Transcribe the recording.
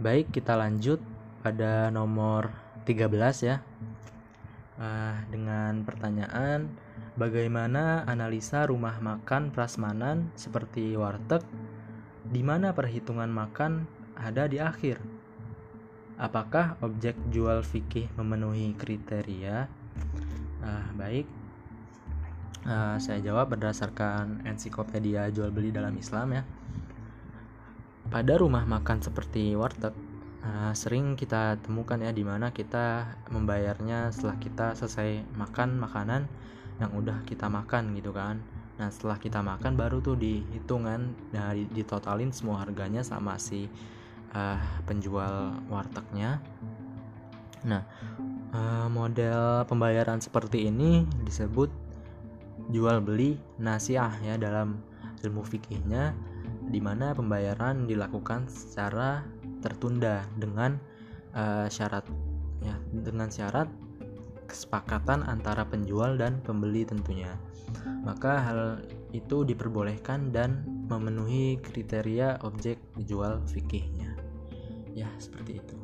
Baik, kita lanjut pada nomor 13 ya. Uh, dengan pertanyaan bagaimana analisa rumah makan prasmanan seperti warteg di mana perhitungan makan ada di akhir. Apakah objek jual fikih memenuhi kriteria? Uh, baik, uh, saya jawab berdasarkan ensiklopedia jual beli dalam Islam ya. Pada rumah makan seperti warteg, uh, sering kita temukan ya di mana kita membayarnya setelah kita selesai makan makanan yang udah kita makan gitu kan. Nah setelah kita makan baru tuh dihitungan dari ditotalin semua harganya sama si uh, penjual wartegnya. Nah uh, model pembayaran seperti ini disebut jual beli nasiah ya dalam ilmu fikihnya di mana pembayaran dilakukan secara tertunda dengan uh, syarat ya dengan syarat kesepakatan antara penjual dan pembeli tentunya. Maka hal itu diperbolehkan dan memenuhi kriteria objek dijual fikihnya. Ya, seperti itu.